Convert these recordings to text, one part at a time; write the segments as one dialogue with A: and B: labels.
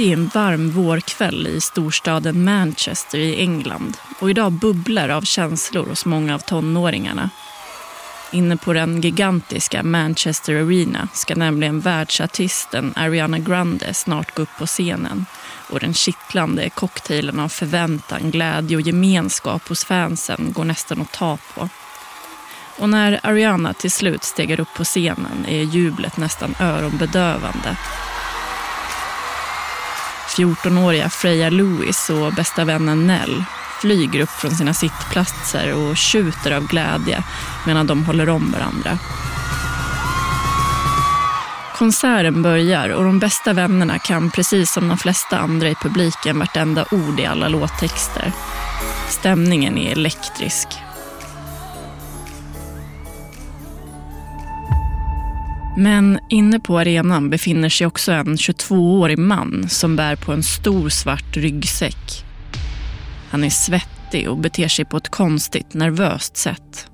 A: Det är en varm vårkväll i storstaden Manchester i England och idag bubblar av känslor hos många av tonåringarna. Inne på den gigantiska Manchester Arena ska nämligen världsartisten Ariana Grande snart gå upp på scenen och den kittlande cocktailen av förväntan, glädje och gemenskap hos fansen går nästan att ta på. Och när Ariana till slut stegar upp på scenen är jublet nästan öronbedövande. 14-åriga Freya Lewis och bästa vännen Nell flyger upp från sina sittplatser och tjuter av glädje medan de håller om varandra. Konserten börjar och de bästa vännerna kan precis som de flesta andra i publiken vartenda ord i alla låttexter. Stämningen är elektrisk. Men inne på arenan befinner sig också en 22-årig man som bär på en stor svart ryggsäck. Han är svettig och beter sig på ett konstigt, nervöst sätt.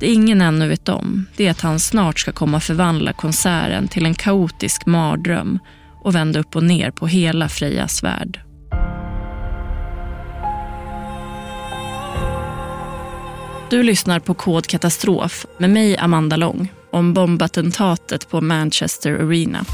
A: Det ingen ännu vet om det är att han snart ska komma förvandla konserten till en kaotisk mardröm och vända upp och ner på hela Frejas värld. Du lyssnar på Kod Katastrof med mig, Amanda Lång om bombattentatet på Manchester Arena.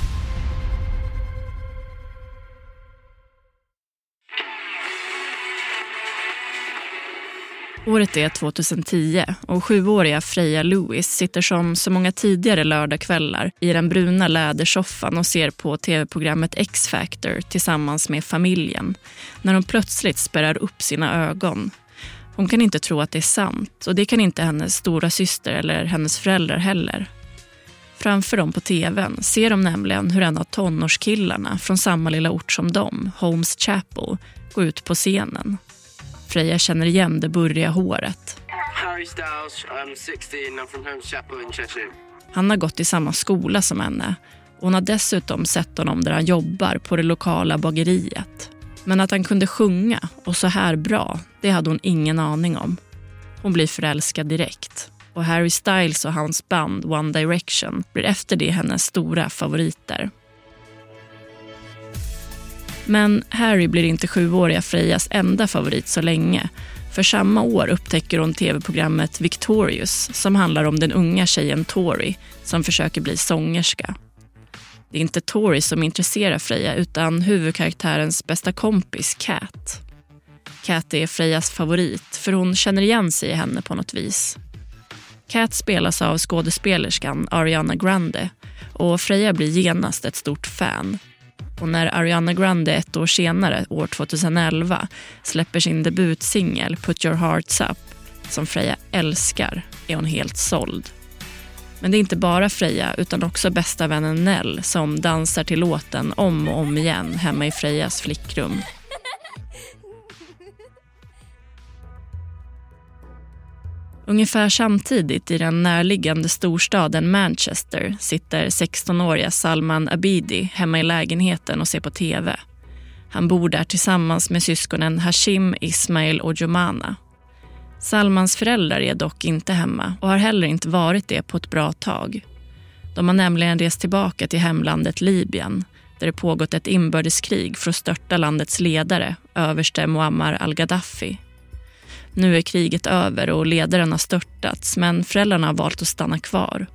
A: Året är 2010 och sjuåriga Freja Lewis sitter som så många tidigare lördagskvällar i den bruna lädersoffan och ser på tv-programmet X-Factor tillsammans med familjen när hon plötsligt spärrar upp sina ögon hon kan inte tro att det är sant och det kan inte hennes stora syster eller hennes föräldrar heller. Framför dem på tvn ser de nämligen hur en av tonårskillarna från samma lilla ort som dem, Holmes Chapel, går ut på scenen. Freja känner igen det burriga håret.
B: Harry Styles, I'm 16, I'm from Holmes Chapel in Cheshire.
A: Han har gått i samma skola som henne och hon har dessutom sett honom där han jobbar på det lokala bageriet. Men att han kunde sjunga och så här bra, det hade hon ingen aning om. Hon blir förälskad direkt. Och Harry Styles och hans band One Direction blir efter det hennes stora favoriter. Men Harry blir inte sjuåriga Frejas enda favorit så länge. För samma år upptäcker hon tv-programmet Victorious som handlar om den unga tjejen Tori som försöker bli sångerska. Det är inte Tori som intresserar Freja utan huvudkaraktärens bästa kompis Cat. Cat är Frejas favorit för hon känner igen sig i henne på något vis. Cat spelas av skådespelerskan Ariana Grande och Freja blir genast ett stort fan. Och när Ariana Grande ett år senare, år 2011, släpper sin debutsingel Put your hearts up, som Freja älskar, är hon helt såld. Men det är inte bara Freja utan också bästa vännen Nell som dansar till låten om och om igen hemma i Frejas flickrum. Ungefär samtidigt i den närliggande storstaden Manchester sitter 16-åriga Salman Abidi hemma i lägenheten och ser på tv. Han bor där tillsammans med syskonen Hashim, Ismail och Jomana. Salmans föräldrar är dock inte hemma och har heller inte varit det på ett bra tag. De har nämligen rest tillbaka till hemlandet Libyen där det pågått ett inbördeskrig för att störta landets ledare, överste Muammar al-Gaddafi. Nu är kriget över och ledaren har störtats men föräldrarna har valt att stanna kvar.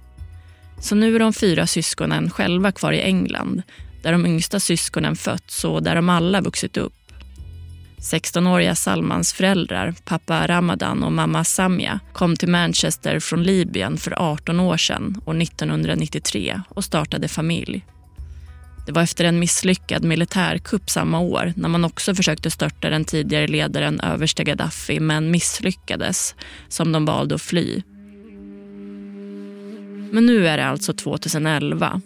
A: Så nu är de fyra syskonen själva kvar i England där de yngsta syskonen fötts och där de alla vuxit upp. 16-åriga Salmans föräldrar, pappa Ramadan och mamma Samia, kom till Manchester från Libyen för 18 år sedan, år 1993, och startade familj. Det var efter en misslyckad militärkupp samma år när man också försökte störta den tidigare ledaren överste Gaddafi men misslyckades, som de valde att fly. Men nu är det alltså 2011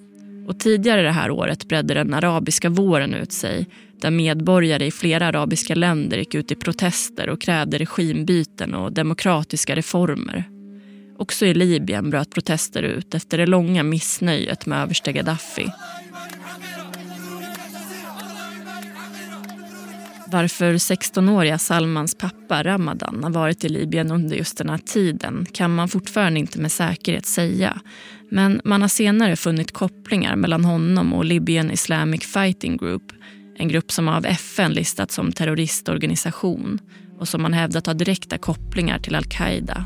A: och tidigare det här året bredde den arabiska våren ut sig där medborgare i flera arabiska länder gick ut i protester och krävde regimbyten och demokratiska reformer. Också i Libyen bröt protester ut efter det långa missnöjet med överste Gaddafi. Varför 16-åriga Salmans pappa Ramadan har varit i Libyen under just den här tiden kan man fortfarande inte med säkerhet säga. Men man har senare funnit kopplingar mellan honom och Libyen Islamic Fighting Group en grupp som av FN listats som terroristorganisation och som man hävdat har direkta kopplingar till al-Qaida.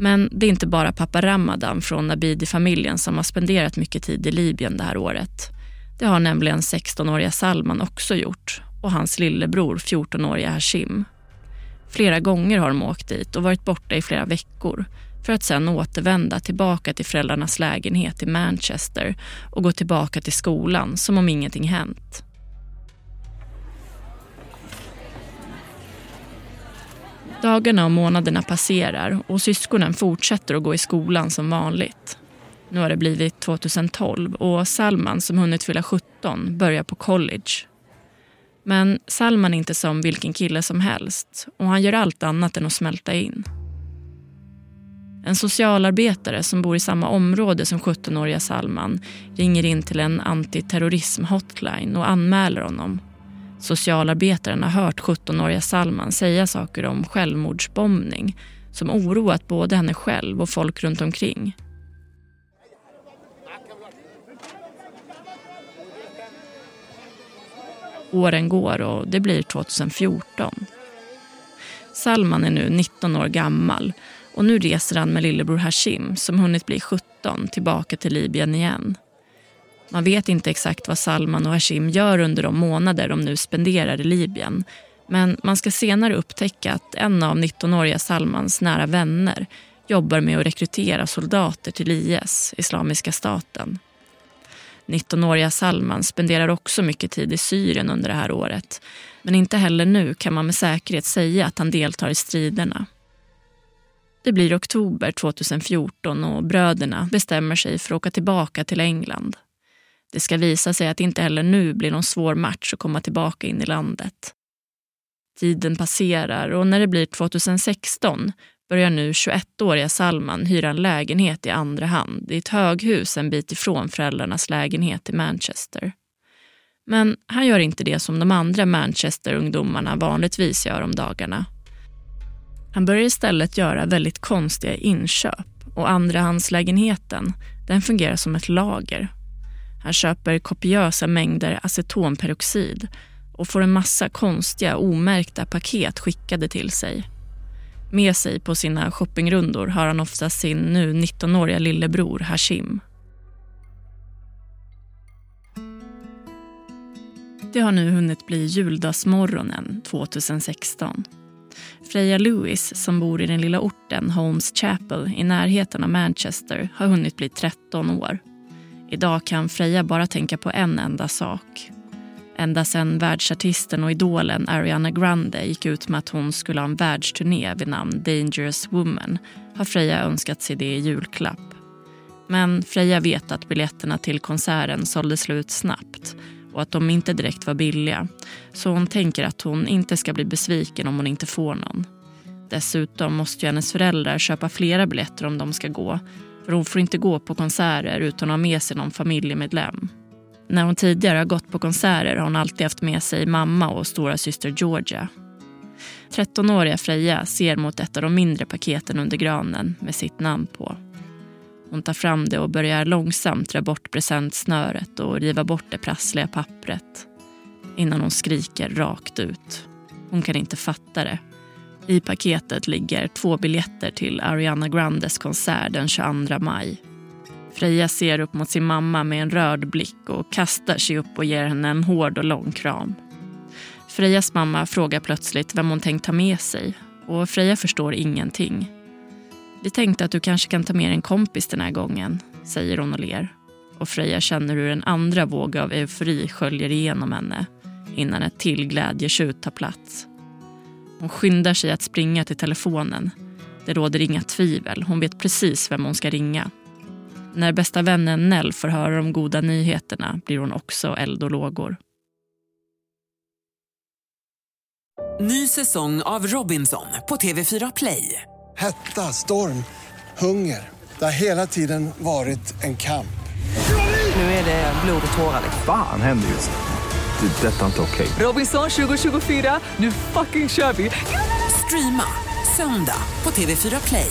A: Men det är inte bara pappa Ramadan från Nabidi-familjen som har spenderat mycket tid i Libyen det här året. Det har nämligen 16-åriga Salman också gjort och hans lillebror 14-åriga Hashim. Flera gånger har de åkt dit och varit borta i flera veckor för att sen återvända tillbaka till föräldrarnas lägenhet i Manchester och gå tillbaka till skolan som om ingenting hänt. Dagarna och månaderna passerar och syskonen fortsätter att gå i skolan som vanligt. Nu har det blivit 2012 och Salman som hunnit fylla 17 börjar på college. Men Salman är inte som vilken kille som helst och han gör allt annat än att smälta in. En socialarbetare som bor i samma område som 17-åriga Salman ringer in till en antiterrorism-hotline och anmäler honom. Socialarbetaren har hört 17-åriga Salman säga saker om självmordsbombning som oroat både henne själv och folk runt omkring. Åren går och det blir 2014. Salman är nu 19 år gammal och nu reser han med lillebror Hashim som hunnit bli 17 tillbaka till Libyen igen. Man vet inte exakt vad Salman och Hashim gör under de månader de nu spenderar i Libyen. Men man ska senare upptäcka att en av 19-åriga Salmans nära vänner jobbar med att rekrytera soldater till IS, Islamiska staten. 19-åriga Salman spenderar också mycket tid i Syrien under det här året. Men inte heller nu kan man med säkerhet säga att han deltar i striderna. Det blir oktober 2014 och bröderna bestämmer sig för att åka tillbaka till England. Det ska visa sig att det inte heller nu blir någon svår match att komma tillbaka in i landet. Tiden passerar och när det blir 2016 börjar nu 21-åriga Salman hyra en lägenhet i andra hand i ett höghus en bit ifrån föräldrarnas lägenhet i Manchester. Men han gör inte det som de andra Manchester-ungdomarna vanligtvis gör om dagarna. Han börjar istället göra väldigt konstiga inköp och andrahandslägenheten den fungerar som ett lager. Han köper kopiösa mängder acetonperoxid och får en massa konstiga omärkta paket skickade till sig. Med sig på sina shoppingrundor har han ofta sin nu 19-åriga lillebror Hashim. Det har nu hunnit bli juldagsmorgonen 2016. Freja Lewis, som bor i den lilla orten Holmes Chapel i närheten av Manchester, har hunnit bli 13 år. Idag kan Freja bara tänka på en enda sak. Ända sedan världsartisten och idolen Ariana Grande gick ut med att hon skulle ha en världsturné vid namn Dangerous Woman har Freja önskat sig det i julklapp. Men Freja vet att biljetterna till konserten sålde slut snabbt och att de inte direkt var billiga. Så hon tänker att hon inte ska bli besviken om hon inte får någon. Dessutom måste ju hennes föräldrar köpa flera biljetter om de ska gå. För hon får inte gå på konserter utan att ha med sig någon familjemedlem. När hon tidigare har gått på konserter har hon alltid haft med sig mamma och stora syster Georgia. 13-åriga Freja ser mot ett av de mindre paketen under granen med sitt namn på. Hon tar fram det och börjar långsamt dra bort presentsnöret och riva bort det prassliga pappret. Innan hon skriker rakt ut. Hon kan inte fatta det. I paketet ligger två biljetter till Ariana Grandes konsert den 22 maj. Freja ser upp mot sin mamma med en rörd blick och kastar sig upp och ger henne en hård och lång kram. Frejas mamma frågar plötsligt vem hon tänkt ta med sig och Freja förstår ingenting. Vi tänkte att du kanske kan ta med en kompis den här gången, säger hon och ler. Och Freja känner hur en andra våg av eufori sköljer igenom henne innan ett till glädjetjut tar plats. Hon skyndar sig att springa till telefonen. Det råder inga tvivel, hon vet precis vem hon ska ringa. När bästa vännen Nell får höra de goda nyheterna blir hon också eld och lågor.
C: Ny säsong av Robinson på TV4 Play.
D: Hetta, storm, hunger. Det har hela tiden varit en kamp.
C: Nu är det blod och tårar.
E: Fan händer just nu. Det. är Detta är inte okej.
C: Robinson 2024, nu fucking kör vi! Streama söndag på TV4 Play.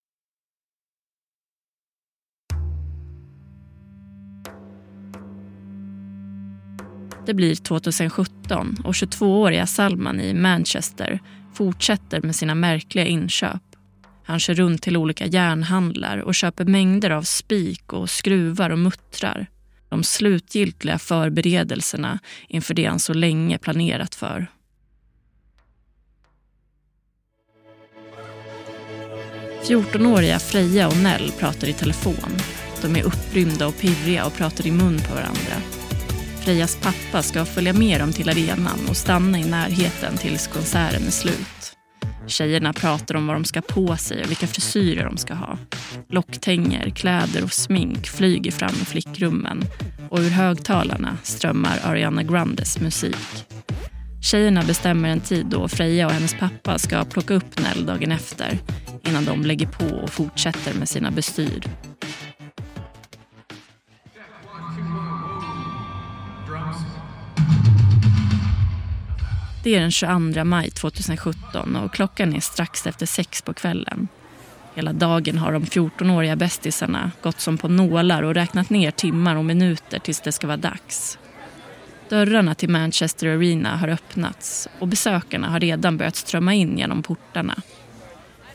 A: Det blir 2017 och 22-åriga Salman i Manchester fortsätter med sina märkliga inköp. Han kör runt till olika järnhandlar och köper mängder av spik och skruvar och muttrar. De slutgiltiga förberedelserna inför det han så länge planerat för. Fjortonåriga Freja och Nell pratar i telefon. De är upprymda och pirriga och pratar i mun på varandra. Frejas pappa ska följa med dem till arenan och stanna i närheten tills konserten är slut. Tjejerna pratar om vad de ska på sig och vilka frisyrer de ska ha. Locktänger, kläder och smink flyger fram i flickrummen och ur högtalarna strömmar Ariana Grandes musik. Tjejerna bestämmer en tid då Freja och hennes pappa ska plocka upp Nell dagen efter innan de lägger på och fortsätter med sina bestyr. Det är den 22 maj 2017 och klockan är strax efter sex på kvällen. Hela dagen har de 14-åriga bästisarna gått som på nålar och räknat ner timmar och minuter tills det ska vara dags. Dörrarna till Manchester Arena har öppnats och besökarna har redan börjat strömma in genom portarna.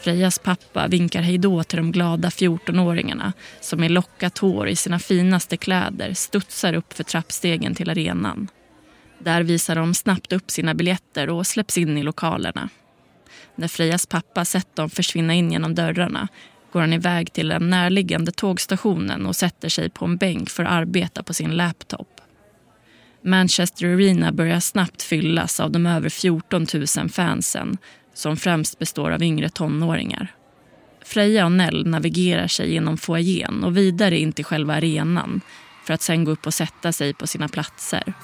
A: Frejas pappa vinkar hejdå till de glada 14-åringarna som med lockat hår i sina finaste kläder studsar upp för trappstegen till arenan. Där visar de snabbt upp sina biljetter och släpps in i lokalerna. När Frejas pappa sett dem försvinna in genom dörrarna går han iväg till den närliggande tågstationen och sätter sig på en bänk för att arbeta på sin laptop. Manchester Arena börjar snabbt fyllas av de över 14 000 fansen som främst består av yngre tonåringar. Freja och Nell navigerar sig genom foajén och vidare in till själva arenan för att sen gå upp och sätta sig på sina platser.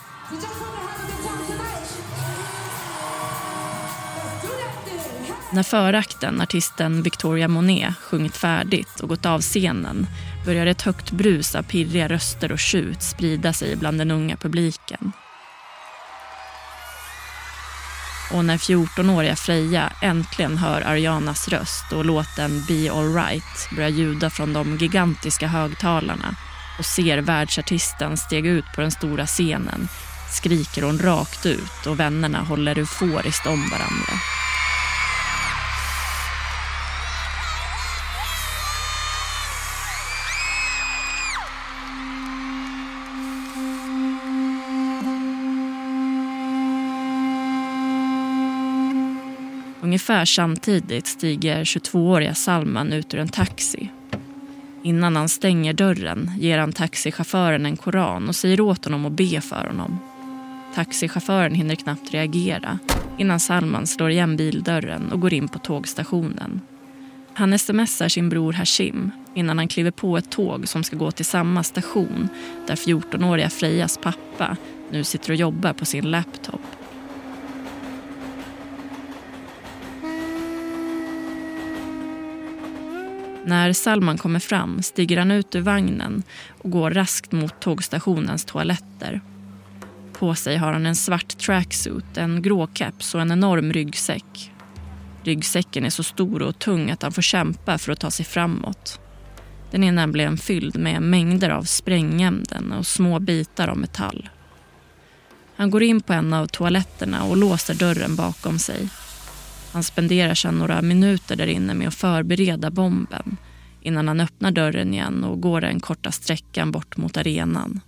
A: När förakten, artisten Victoria Monet, sjungit färdigt och gått av scenen börjar ett högt brus av pirriga röster och tjut sprida sig bland den unga publiken. Och när 14-åriga Freja äntligen hör Arianas röst och låten Be Alright börjar ljuda från de gigantiska högtalarna och ser världsartisten stega ut på den stora scenen skriker hon rakt ut och vännerna håller euforiskt om varandra. Ungefär samtidigt stiger 22-åriga Salman ut ur en taxi. Innan han stänger dörren ger han taxichauffören en koran och säger åt honom att be för honom. Taxichauffören hinner knappt reagera innan Salman slår igen bildörren och går in på tågstationen. Han smsar sin bror Hashim innan han kliver på ett tåg som ska gå till samma station där 14-åriga Frejas pappa nu sitter och jobbar på sin laptop. När Salman kommer fram stiger han ut ur vagnen och går raskt mot tågstationens toaletter. På sig har han en svart tracksuit, en grå keps och en enorm ryggsäck. Ryggsäcken är så stor och tung att han får kämpa för att ta sig framåt. Den är nämligen fylld med mängder av sprängämnen och små bitar av metall. Han går in på en av toaletterna och låser dörren bakom sig. Han spenderar sedan några minuter där inne med att förbereda bomben innan han öppnar dörren igen och går den korta sträckan bort mot arenan.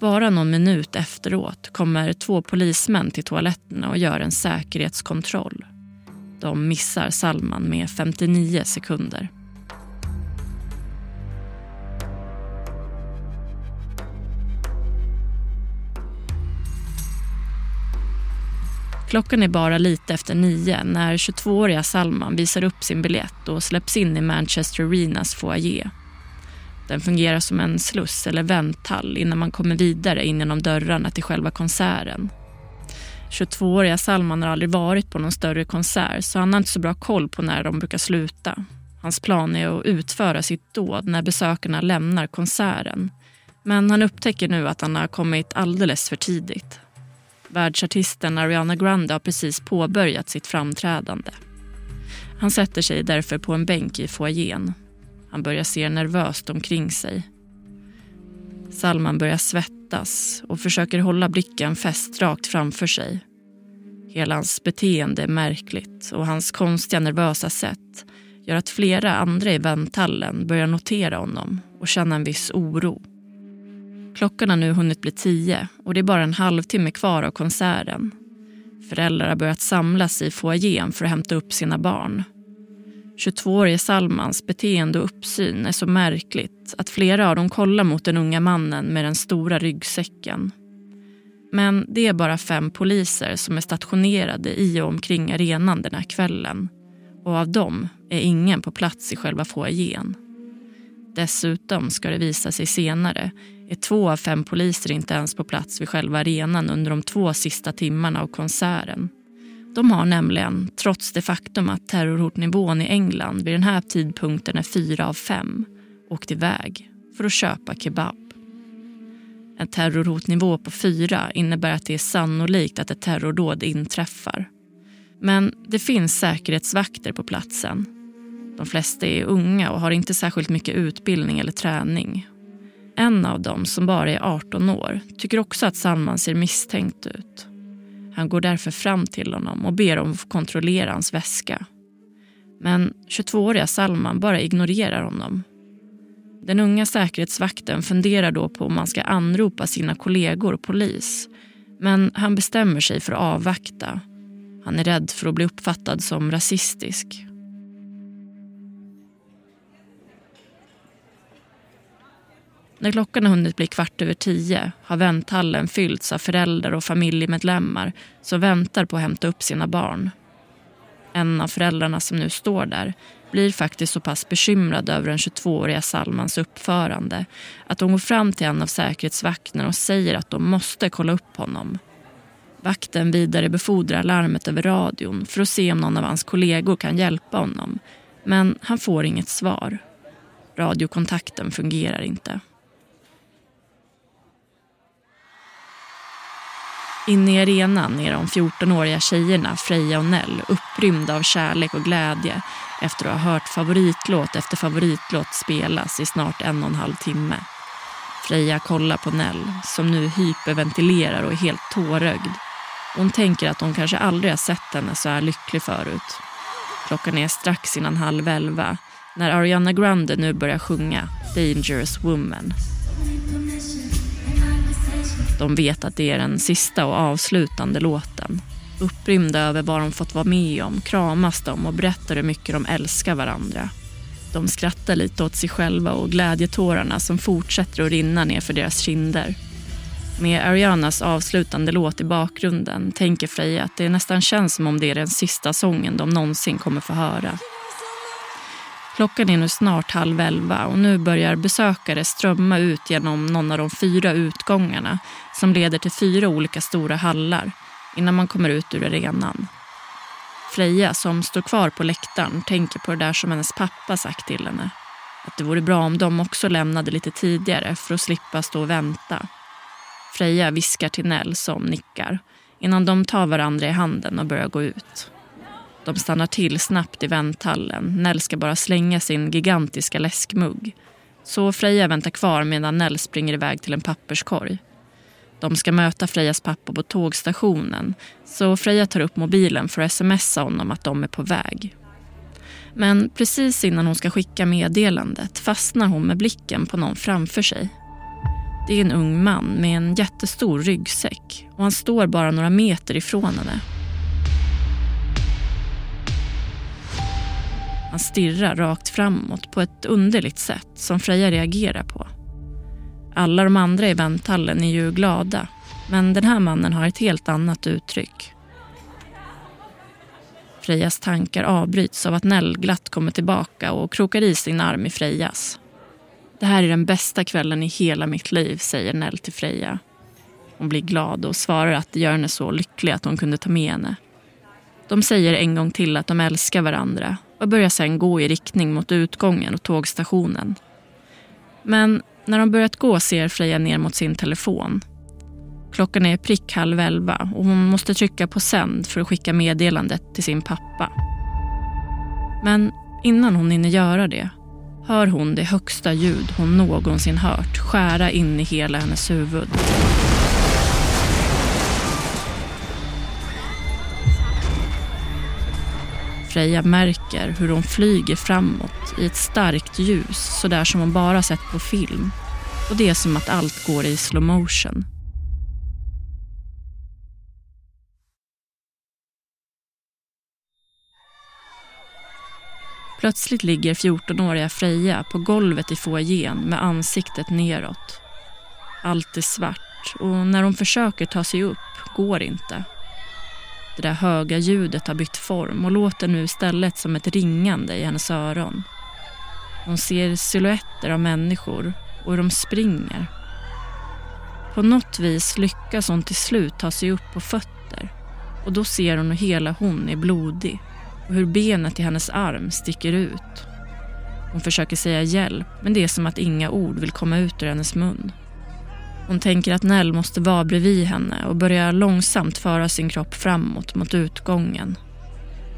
A: Bara någon minut efteråt kommer två polismän till toaletterna och gör en säkerhetskontroll. De missar Salman med 59 sekunder. Klockan är bara lite efter nio när 22-åriga Salman visar upp sin biljett och släpps in i Manchester Arenas foyer. Den fungerar som en sluss eller vänthall innan man kommer vidare in genom dörrarna till själva konserten. 22-åriga Salman har aldrig varit på någon större konsert så han har inte så bra koll på när de brukar sluta. Hans plan är att utföra sitt dåd när besökarna lämnar konserten. Men han upptäcker nu att han har kommit alldeles för tidigt. Världsartisten Ariana Grande har precis påbörjat sitt framträdande. Han sätter sig därför på en bänk i foajén. Han börjar se nervöst omkring sig. Salman börjar svettas och försöker hålla blicken fäst rakt framför sig. Hela hans beteende är märkligt och hans konstiga nervösa sätt gör att flera andra i vänthallen börjar notera honom och känna en viss oro. Klockan har nu hunnit bli tio och det är bara en halvtimme kvar av konserten. Föräldrar har börjat samlas i foajén för att hämta upp sina barn. 22-årige Salmans beteende och uppsyn är så märkligt att flera av dem kollar mot den unga mannen med den stora ryggsäcken. Men det är bara fem poliser som är stationerade i och omkring arenan den här kvällen. Och av dem är ingen på plats i själva foajén. Dessutom ska det visa sig senare är två av fem poliser inte ens på plats vid själva arenan under de två sista timmarna av konserten. De har nämligen, trots det faktum att terrorhotnivån i England vid den här tidpunkten är fyra av fem, åkt iväg för att köpa kebab. En terrorhotnivå på fyra innebär att det är sannolikt att ett terrordåd inträffar. Men det finns säkerhetsvakter på platsen. De flesta är unga och har inte särskilt mycket utbildning eller träning en av dem, som bara är 18 år, tycker också att Salman ser misstänkt ut. Han går därför fram till honom och ber om att få kontrollera hans väska. Men 22-åriga Salman bara ignorerar honom. Den unga säkerhetsvakten funderar då på om han ska anropa sina kollegor och polis. Men han bestämmer sig för att avvakta. Han är rädd för att bli uppfattad som rasistisk. När klockan har hunnit bli kvart över tio har vänthallen fyllts av föräldrar och familjemedlemmar som väntar på att hämta upp sina barn. En av föräldrarna som nu står där blir faktiskt så pass bekymrad över den 22-åriga Salmans uppförande att hon går fram till en av säkerhetsvakterna och säger att de måste kolla upp honom. Vakten vidarebefordrar larmet över radion för att se om någon av hans kollegor kan hjälpa honom. Men han får inget svar. Radiokontakten fungerar inte. Inne i arenan är de 14-åriga tjejerna Freja och Nell upprymda av kärlek och glädje efter att ha hört favoritlåt efter favoritlåt spelas i snart en och en halv timme. Freja kollar på Nell som nu hyperventilerar och är helt tårögd. Hon tänker att hon kanske aldrig har sett henne så här lycklig förut. Klockan är strax innan halv elva när Ariana Grande nu börjar sjunga Dangerous Woman de vet att det är den sista och avslutande låten. Upprymda över vad de fått vara med om kramas de och berättar hur mycket de älskar varandra. De skrattar lite åt sig själva och glädjetårarna som fortsätter att rinna ner för deras kinder. Med Arianas avslutande låt i bakgrunden tänker Freja att det nästan känns som om det är den sista sången de någonsin kommer få höra. Klockan är nu snart halv elva och nu börjar besökare strömma ut genom någon av de fyra utgångarna som leder till fyra olika stora hallar innan man kommer ut ur arenan. Freja, som står kvar på läktaren, tänker på det där som hennes pappa sagt till henne. Att det vore bra om de också lämnade lite tidigare för att slippa stå och vänta. Freja viskar till Nell som nickar innan de tar varandra i handen och börjar gå ut. De stannar till snabbt i vänthallen. Nell ska bara slänga sin gigantiska läskmugg. Så Freja väntar kvar medan Nell springer iväg till en papperskorg. De ska möta Frejas pappa på tågstationen så Freja tar upp mobilen för att smsa honom att de är på väg. Men precis innan hon ska skicka meddelandet fastnar hon med blicken på någon framför sig. Det är en ung man med en jättestor ryggsäck och han står bara några meter ifrån henne. Han stirrar rakt framåt på ett underligt sätt som Freja reagerar på. Alla de andra i vänthallen är ju glada men den här mannen har ett helt annat uttryck. Frejas tankar avbryts av att Nell glatt kommer tillbaka och krokar i sin arm i Frejas. Det här är den bästa kvällen i hela mitt liv, säger Nell till Freja. Hon blir glad och svarar att det gör henne så lycklig att hon kunde ta med henne. De säger en gång till att de älskar varandra och börjar sen gå i riktning mot utgången och tågstationen. Men när de börjat gå ser Freja ner mot sin telefon. Klockan är prick halv elva och hon måste trycka på sänd för att skicka meddelandet till sin pappa. Men innan hon hinner göra det hör hon det högsta ljud hon någonsin hört skära in i hela hennes huvud. Freja märker hur hon flyger framåt i ett starkt ljus sådär som hon bara sett på film. Och det är som att allt går i slow motion. Plötsligt ligger 14-åriga Freja på golvet i foajén med ansiktet neråt. Allt är svart och när hon försöker ta sig upp går inte. Det där höga ljudet har bytt form och låter nu istället som ett ringande i hennes öron. Hon ser silhuetter av människor och hur de springer. På något vis lyckas hon till slut ta sig upp på fötter och då ser hon hur hela hon är blodig och hur benet i hennes arm sticker ut. Hon försöker säga hjälp men det är som att inga ord vill komma ut ur hennes mun. Hon tänker att Nell måste vara bredvid henne och börjar långsamt föra sin kropp framåt mot utgången.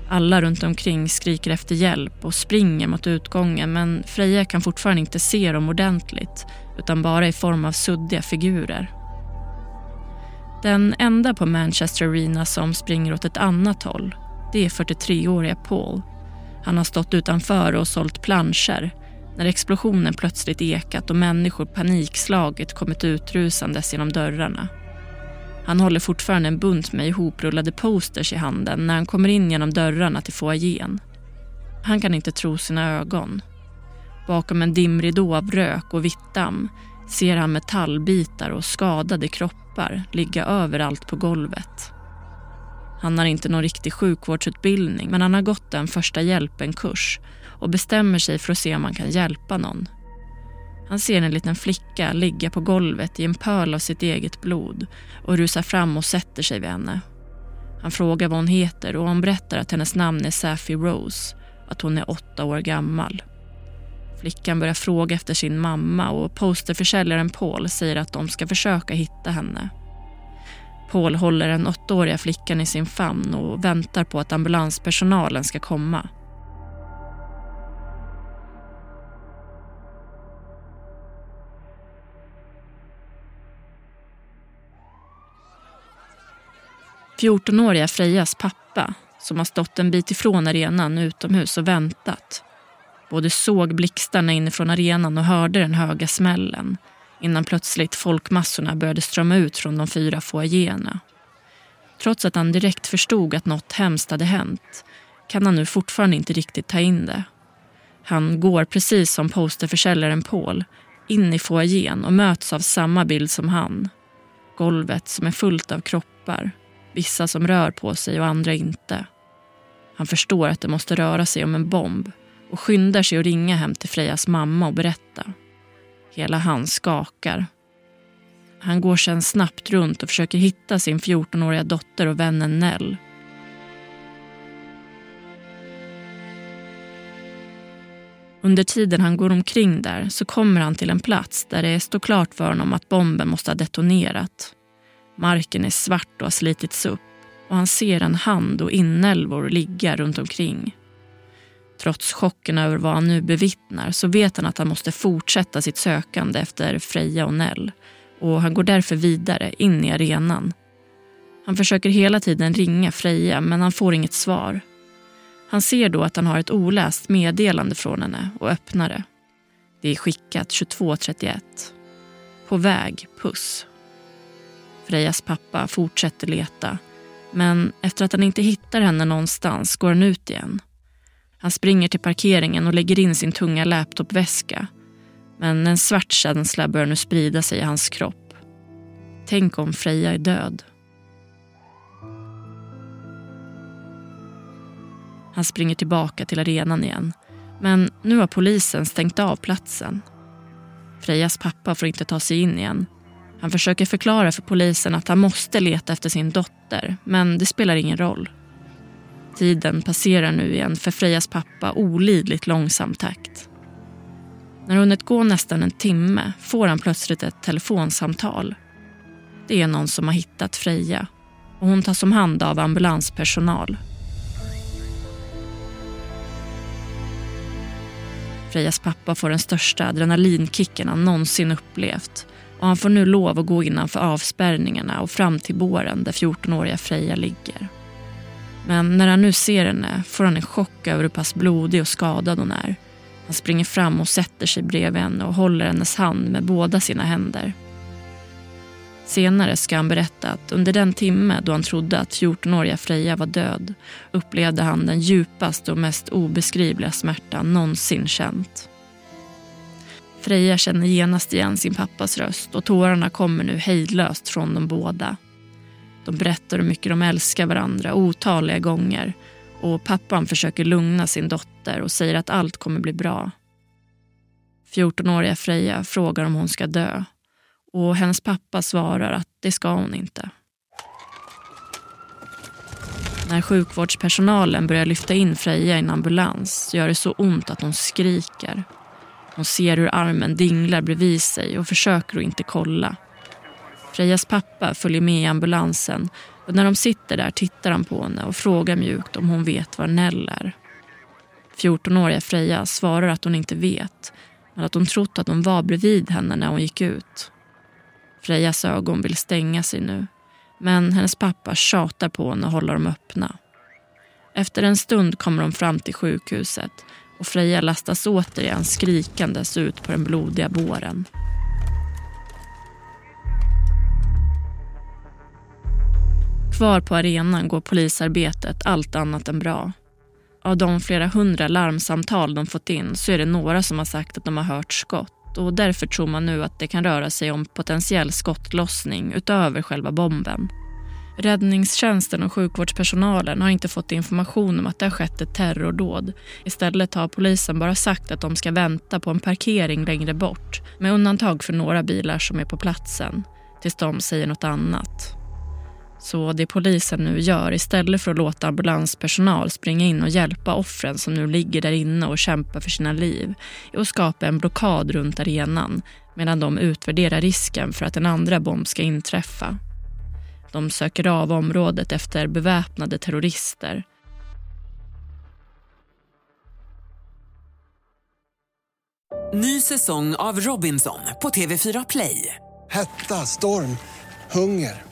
A: Alla runt omkring skriker efter hjälp och springer mot utgången men Freja kan fortfarande inte se dem ordentligt utan bara i form av suddiga figurer. Den enda på Manchester Arena som springer åt ett annat håll det är 43-åriga Paul. Han har stått utanför och sålt planscher när explosionen plötsligt ekat och människor panikslaget kommit utrusandes genom dörrarna. Han håller fortfarande en bunt med ihoprullade posters i handen när han kommer in genom dörrarna till foajén. Han kan inte tro sina ögon. Bakom en dimridå av rök och vitt damm ser han metallbitar och skadade kroppar ligga överallt på golvet. Han har inte någon riktig sjukvårdsutbildning men han har gått en första hjälpen-kurs och bestämmer sig för att se om han kan hjälpa någon. Han ser en liten flicka ligga på golvet i en pöl av sitt eget blod och rusar fram och sätter sig vid henne. Han frågar vad hon heter och hon berättar att hennes namn är Safi Rose, att hon är åtta år gammal. Flickan börjar fråga efter sin mamma och posterförsäljaren Paul säger att de ska försöka hitta henne. Paul håller den åttaåriga flickan i sin famn och väntar på att ambulanspersonalen ska komma. Fjortonåriga Frejas pappa, som har stått en bit ifrån arenan utomhus och väntat, både såg blixtarna inifrån arenan och hörde den höga smällen innan plötsligt folkmassorna började strömma ut från de fyra foajéerna. Trots att han direkt förstod att något hemskt hade hänt kan han nu fortfarande inte riktigt ta in det. Han går precis som posterförsäljaren Paul in i foajén och möts av samma bild som han. Golvet som är fullt av kroppar, vissa som rör på sig och andra inte. Han förstår att det måste röra sig om en bomb och skyndar sig att ringa hem till Frejas mamma och berätta. Hela han skakar. Han går sedan snabbt runt och försöker hitta sin 14-åriga dotter och vännen Nell. Under tiden han går omkring där så kommer han till en plats där det står klart för honom att bomben måste ha detonerat. Marken är svart och har slitits upp och han ser en hand och inälvor ligga runt omkring. Trots chocken över vad han nu bevittnar så vet han att han måste fortsätta sitt sökande efter Freja och Nell och han går därför vidare in i arenan. Han försöker hela tiden ringa Freja men han får inget svar. Han ser då att han har ett oläst meddelande från henne och öppnar det. Det är skickat 22.31. På väg, puss. Frejas pappa fortsätter leta men efter att han inte hittar henne någonstans går han ut igen. Han springer till parkeringen och lägger in sin tunga laptopväska. Men en svart känsla börjar nu sprida sig i hans kropp. Tänk om Freja är död. Han springer tillbaka till arenan igen. Men nu har polisen stängt av platsen. Frejas pappa får inte ta sig in igen. Han försöker förklara för polisen att han måste leta efter sin dotter, men det spelar ingen roll. Tiden passerar nu igen för Frejas pappa olidligt långsam takt. När hunnit gå nästan en timme får han plötsligt ett telefonsamtal. Det är någon som har hittat Freja och hon tas om hand av ambulanspersonal. Frejas pappa får den största adrenalinkicken han någonsin upplevt och han får nu lov att gå innanför avspärrningarna och fram till båren där 14-åriga Freja ligger. Men när han nu ser henne får han en chock över hur pass blodig och skadad hon är. Han springer fram och sätter sig bredvid henne och håller hennes hand med båda sina händer. Senare ska han berätta att under den timme då han trodde att 14-åriga Freja var död upplevde han den djupaste och mest obeskrivliga smärta någonsin känt. Freja känner genast igen sin pappas röst och tårarna kommer nu hejdlöst från de båda. De berättar hur mycket de älskar varandra otaliga gånger och pappan försöker lugna sin dotter och säger att allt kommer bli bra. 14-åriga Freja frågar om hon ska dö och hennes pappa svarar att det ska hon inte. När sjukvårdspersonalen börjar lyfta in Freja i en ambulans gör det så ont att hon skriker. Hon ser hur armen dinglar bredvid sig och försöker att inte kolla. Frejas pappa följer med i ambulansen och när de sitter där tittar han på henne och frågar mjukt om hon vet var Nell är. 14-åriga Freja svarar att hon inte vet men att hon trott att hon var bredvid henne när hon gick ut. Frejas ögon vill stänga sig nu men hennes pappa tjatar på henne och håller dem öppna. Efter en stund kommer de fram till sjukhuset och Freja lastas återigen skrikandes ut på den blodiga båren. Kvar på arenan går polisarbetet allt annat än bra. Av de flera hundra larmsamtal de fått in så är det några som har sagt att de har hört skott och därför tror man nu att det kan röra sig om potentiell skottlossning utöver själva bomben. Räddningstjänsten och sjukvårdspersonalen har inte fått information om att det har skett ett terrordåd. Istället har polisen bara sagt att de ska vänta på en parkering längre bort med undantag för några bilar som är på platsen tills de säger något annat. Så det polisen nu gör istället för att låta ambulanspersonal springa in och hjälpa offren som nu ligger där inne och kämpar för sina liv är att skapa en blockad runt arenan medan de utvärderar risken för att en andra bomb ska inträffa. De söker av området efter beväpnade terrorister.
C: Ny säsong av Robinson på TV4 Play.
D: Hetta, storm, hunger.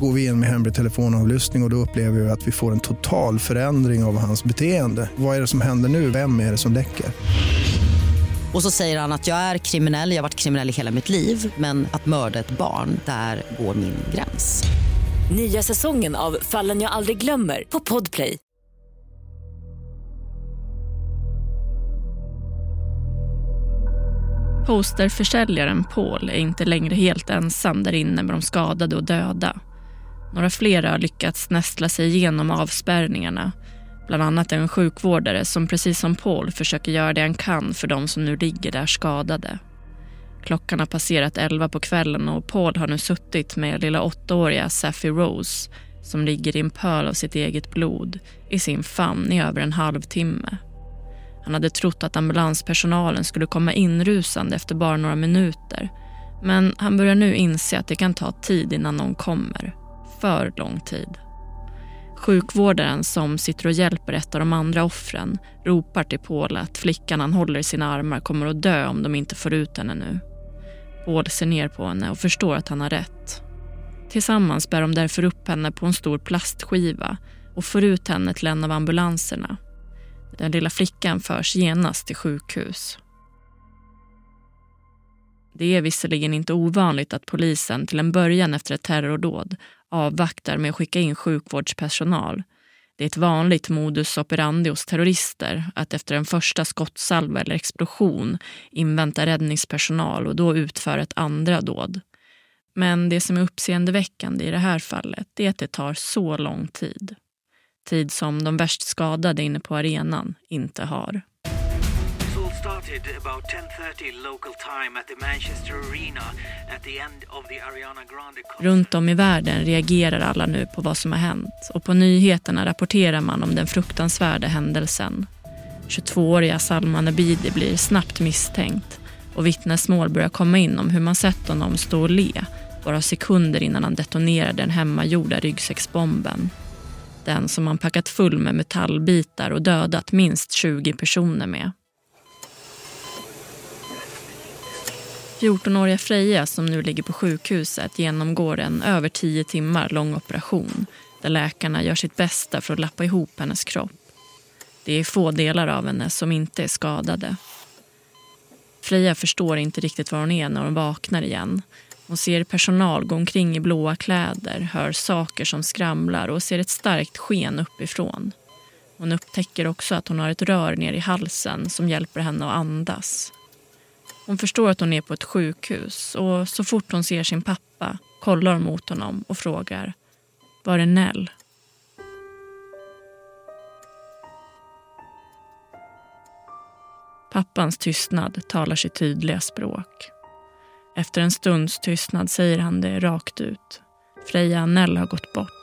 F: Går vi in med hemlig telefonavlyssning och, och då upplever vi att vi får en total förändring av hans beteende. Vad är det som händer nu? Vem är det som läcker?
G: Och så säger han att jag är kriminell, jag har varit kriminell i hela mitt liv men att mörda ett barn, där går min gräns.
H: Nya säsongen av Fallen jag aldrig glömmer på Podplay.
A: Posterförsäljaren Paul är inte längre helt ensam där inne med de skadade och döda. Några fler har lyckats nästla sig igenom avspärrningarna. Bland annat en sjukvårdare som precis som Paul försöker göra det han kan för de som nu ligger där skadade. Klockan har passerat elva på kvällen och Paul har nu suttit med lilla åttaåriga Saffy Rose som ligger i en pöl av sitt eget blod i sin famn i över en halvtimme. Han hade trott att ambulanspersonalen skulle komma inrusande efter bara några minuter. Men han börjar nu inse att det kan ta tid innan någon kommer. För lång tid. Sjukvårdaren som sitter och hjälper ett av de andra offren ropar till Paul att flickan han håller i sina armar kommer att dö om de inte får ut henne nu. Paul ser ner på henne och förstår att han har rätt. Tillsammans bär de därför upp henne på en stor plastskiva och får ut henne till en av ambulanserna. Den lilla flickan förs genast till sjukhus. Det är visserligen inte ovanligt att polisen till en början efter ett terrordåd avvaktar med att skicka in sjukvårdspersonal. Det är ett vanligt modus operandi hos terrorister att efter en första skottsalva eller explosion invänta räddningspersonal och då utföra ett andra dåd. Men det som är uppseendeväckande i det här fallet är att det tar så lång tid. Tid som de värst skadade inne på arenan inte har started about 10.30 local time at the Manchester Arena at the end of the Ariana Grande. Runt om i världen reagerar alla nu på vad som har hänt och på nyheterna rapporterar man om den fruktansvärda händelsen. 22-åriga Salman Abidi blir snabbt misstänkt och vittnesmål börjar komma in om hur man sett honom stå och le bara sekunder innan han detonerade den hemmagjorda ryggsäcksbomben. Den som han packat full med metallbitar och dödat minst 20 personer med. 14-åriga Freja som nu ligger på sjukhuset genomgår en över tio timmar lång operation där läkarna gör sitt bästa för att lappa ihop hennes kropp. Det är få delar av henne som inte är skadade. Freja förstår inte riktigt var hon är när hon vaknar igen. Hon ser personal gå omkring i blåa kläder, hör saker som skramlar och ser ett starkt sken uppifrån. Hon upptäcker också att hon har ett rör ner i halsen som hjälper henne att andas. Hon förstår att hon är på ett sjukhus och så fort hon ser sin pappa kollar hon mot honom och frågar Var är Nell? Pappans tystnad talar sitt tydliga språk. Efter en stunds tystnad säger han det rakt ut. Freja Nell har gått bort.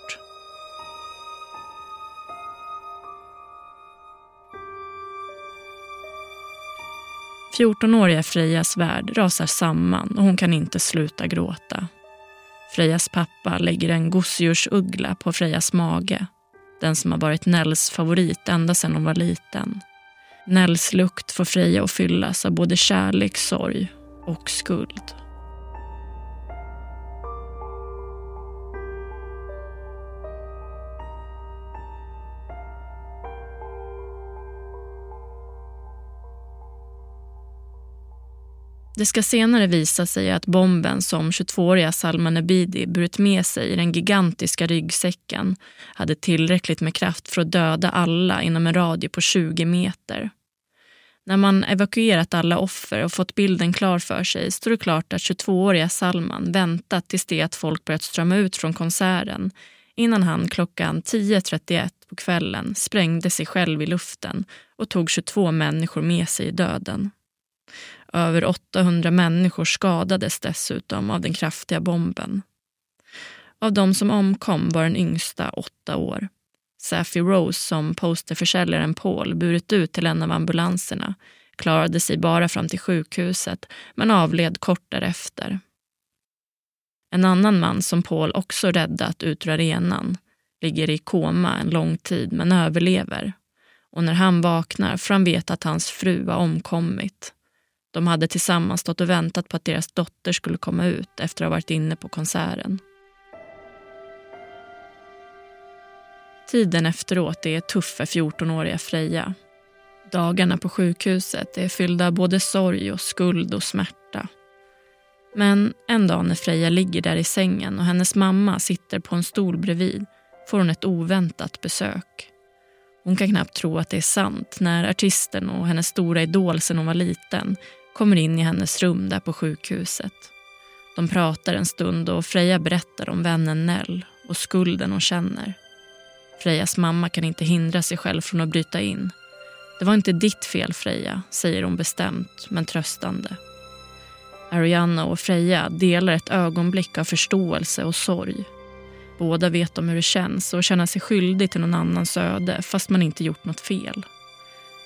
A: 14-åriga Frejas värld rasar samman och hon kan inte sluta gråta. Frejas pappa lägger en gosedjursuggla på Frejas mage. Den som har varit Nells favorit ända sedan hon var liten. Nells lukt får Freja att fyllas av både kärlek, sorg och skuld. Det ska senare visa sig att bomben som 22-åriga Salman Abidi burit med sig i den gigantiska ryggsäcken hade tillräckligt med kraft för att döda alla inom en radie på 20 meter. När man evakuerat alla offer och fått bilden klar för sig står det klart att 22-åriga Salman väntat tills det att folk börjat strömma ut från konserten innan han klockan 10.31 på kvällen sprängde sig själv i luften och tog 22 människor med sig i döden. Över 800 människor skadades dessutom av den kraftiga bomben. Av de som omkom var den yngsta åtta år. Safi Rose, som posterförsäljaren Paul burit ut till en av ambulanserna, klarade sig bara fram till sjukhuset men avled kort därefter. En annan man som Paul också räddat ut ur arenan ligger i koma en lång tid men överlever. Och när han vaknar får han veta att hans fru har omkommit. De hade tillsammans stått och väntat på att deras dotter skulle komma ut efter att ha varit inne på konserten. Tiden efteråt är tuff för 14-åriga Freja. Dagarna på sjukhuset är fyllda av både sorg och skuld och smärta. Men en dag när Freja ligger där i sängen och hennes mamma sitter på en stol bredvid får hon ett oväntat besök. Hon kan knappt tro att det är sant när artisten och hennes stora idol sen hon var liten kommer in i hennes rum där på sjukhuset. De pratar en stund och Freja berättar om vännen Nell och skulden hon känner. Frejas mamma kan inte hindra sig själv från att bryta in. Det var inte ditt fel Freja, säger hon bestämt men tröstande. Arianna och Freja delar ett ögonblick av förståelse och sorg. Båda vet om hur det känns att känna sig skyldig till någon annans öde fast man inte gjort något fel.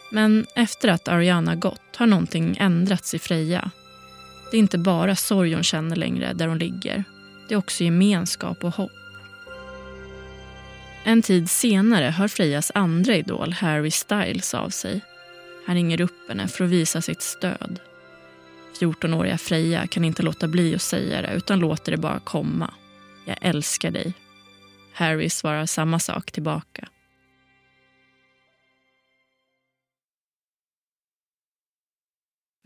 A: Men efter att Ariana gått har någonting ändrats i Freja. Det är inte bara sorg hon känner längre där hon ligger. Det är också gemenskap och hopp. En tid senare hör Frejas andra idol, Harry Styles, av sig. Han ringer upp henne för att visa sitt stöd. 14-åriga Freja kan inte låta bli att säga det utan låter det bara komma. Jag älskar dig. Harry svarar samma sak tillbaka.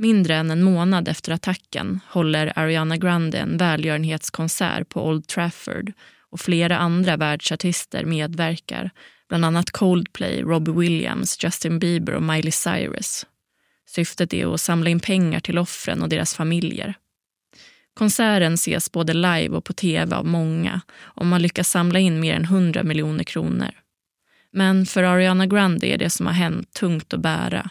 A: Mindre än en månad efter attacken håller Ariana Grande en välgörenhetskonsert på Old Trafford och flera andra världsartister medverkar, bland annat Coldplay, Robbie Williams, Justin Bieber och Miley Cyrus. Syftet är att samla in pengar till offren och deras familjer. Konserten ses både live och på tv av många och man lyckas samla in mer än 100 miljoner kronor. Men för Ariana Grande är det som har hänt tungt att bära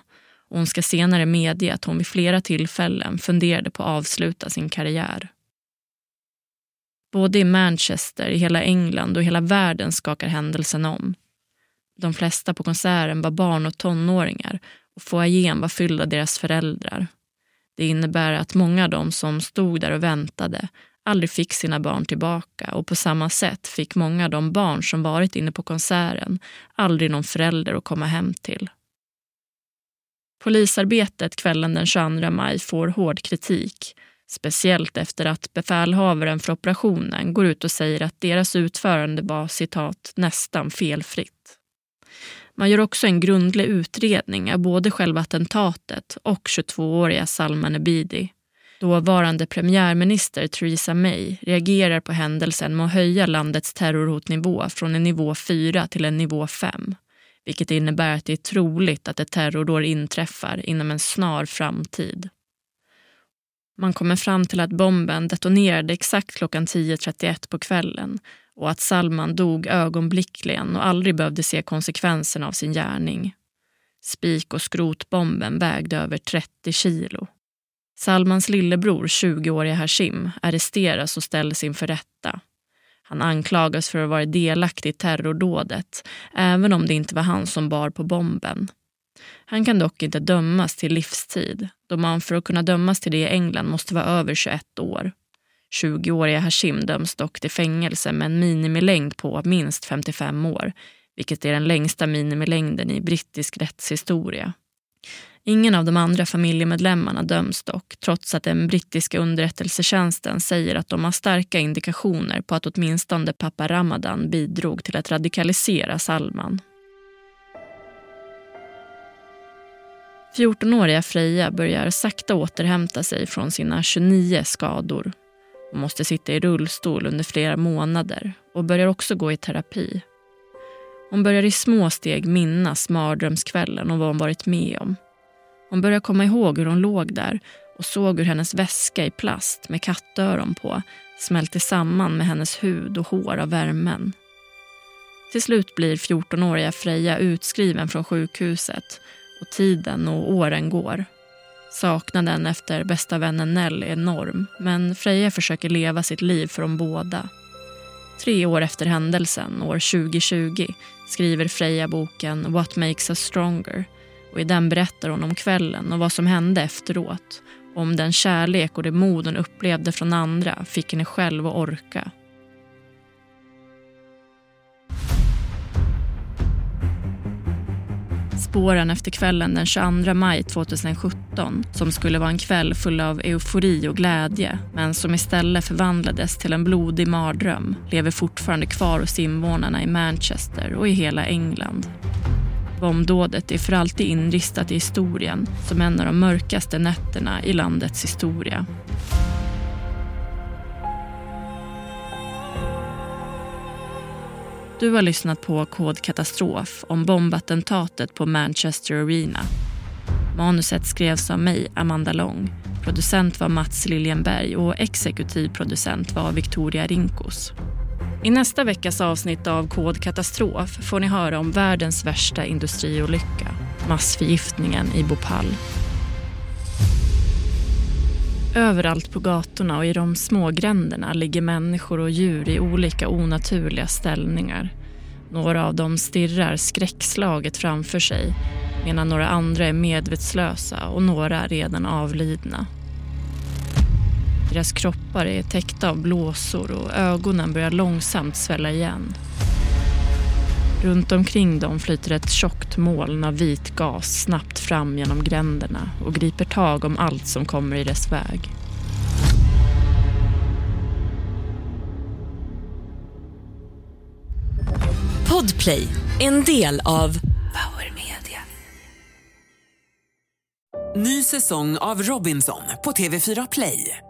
A: och hon ska senare medge att hon vid flera tillfällen funderade på att avsluta sin karriär. Både i Manchester, i hela England och i hela världen skakar händelsen om. De flesta på konserten var barn och tonåringar och foajén var fylld av deras föräldrar. Det innebär att många av dem som stod där och väntade aldrig fick sina barn tillbaka och på samma sätt fick många av de barn som varit inne på konserten aldrig någon förälder att komma hem till. Polisarbetet kvällen den 22 maj får hård kritik Speciellt efter att befälhavaren för operationen går ut och säger att deras utförande var citat nästan felfritt. Man gör också en grundlig utredning av både själva attentatet och 22-åriga Salman Ebidi. Dåvarande premiärminister Theresa May reagerar på händelsen med att höja landets terrorhotnivå från en nivå 4 till en nivå 5 vilket innebär att det är troligt att ett terrordåd inträffar inom en snar framtid. Man kommer fram till att bomben detonerade exakt klockan 10.31 på kvällen och att Salman dog ögonblickligen och aldrig behövde se konsekvenserna av sin gärning. Spik och skrotbomben vägde över 30 kilo. Salmans lillebror, 20-åriga Hashim, arresteras och ställs inför rätta. Han anklagas för att ha varit delaktig i terrordådet, även om det inte var han som bar på bomben. Han kan dock inte dömas till livstid då man för att kunna dömas till det i England måste vara över 21 år. 20-åriga Hashim döms dock till fängelse med en minimilängd på minst 55 år, vilket är den längsta minimilängden i brittisk rättshistoria. Ingen av de andra familjemedlemmarna döms dock, trots att den brittiska underrättelsetjänsten säger att de har starka indikationer på att åtminstone pappa Ramadan bidrog till att radikalisera Salman. 14-åriga Freja börjar sakta återhämta sig från sina 29 skador. Hon måste sitta i rullstol under flera månader och börjar också gå i terapi. Hon börjar i små steg minnas mardrömskvällen och vad hon varit med om. Hon börjar komma ihåg hur hon låg där och såg hur hennes väska i plast med kattöron på smälte samman med hennes hud och hår av värmen. Till slut blir 14-åriga Freja utskriven från sjukhuset och tiden och åren går. Saknaden efter bästa vännen Nell är enorm men Freja försöker leva sitt liv för de båda. Tre år efter händelsen, år 2020, skriver Freja boken What makes us stronger och i den berättar hon om kvällen och vad som hände efteråt. Om den kärlek och det mod hon upplevde från andra fick henne själv att orka. Spåren efter kvällen den 22 maj 2017 som skulle vara en kväll full av eufori och glädje men som istället förvandlades till en blodig mardröm lever fortfarande kvar hos invånarna i Manchester och i hela England. Bombdådet är för alltid inristat i historien som en av de mörkaste nätterna i landets historia. Du har lyssnat på Kod katastrof om bombattentatet på Manchester Arena. Manuset skrevs av mig, Amanda Long. Producent var Mats Liljenberg och exekutiv producent var Victoria Rinkos. I nästa veckas avsnitt av Kod katastrof får ni höra om världens värsta industriolycka, massförgiftningen i Bhopal. Överallt på gatorna och i de små gränderna ligger människor och djur i olika onaturliga ställningar. Några av dem stirrar skräckslaget framför sig medan några andra är medvetslösa och några redan avlidna. Deras kroppar är täckta av blåsor och ögonen börjar långsamt svälla igen. Runt omkring dem flyter ett tjockt moln av vit gas snabbt fram genom gränderna och griper tag om allt som kommer i dess väg.
H: Podplay, en del av Power Media.
C: Ny säsong av Robinson på TV4 Play.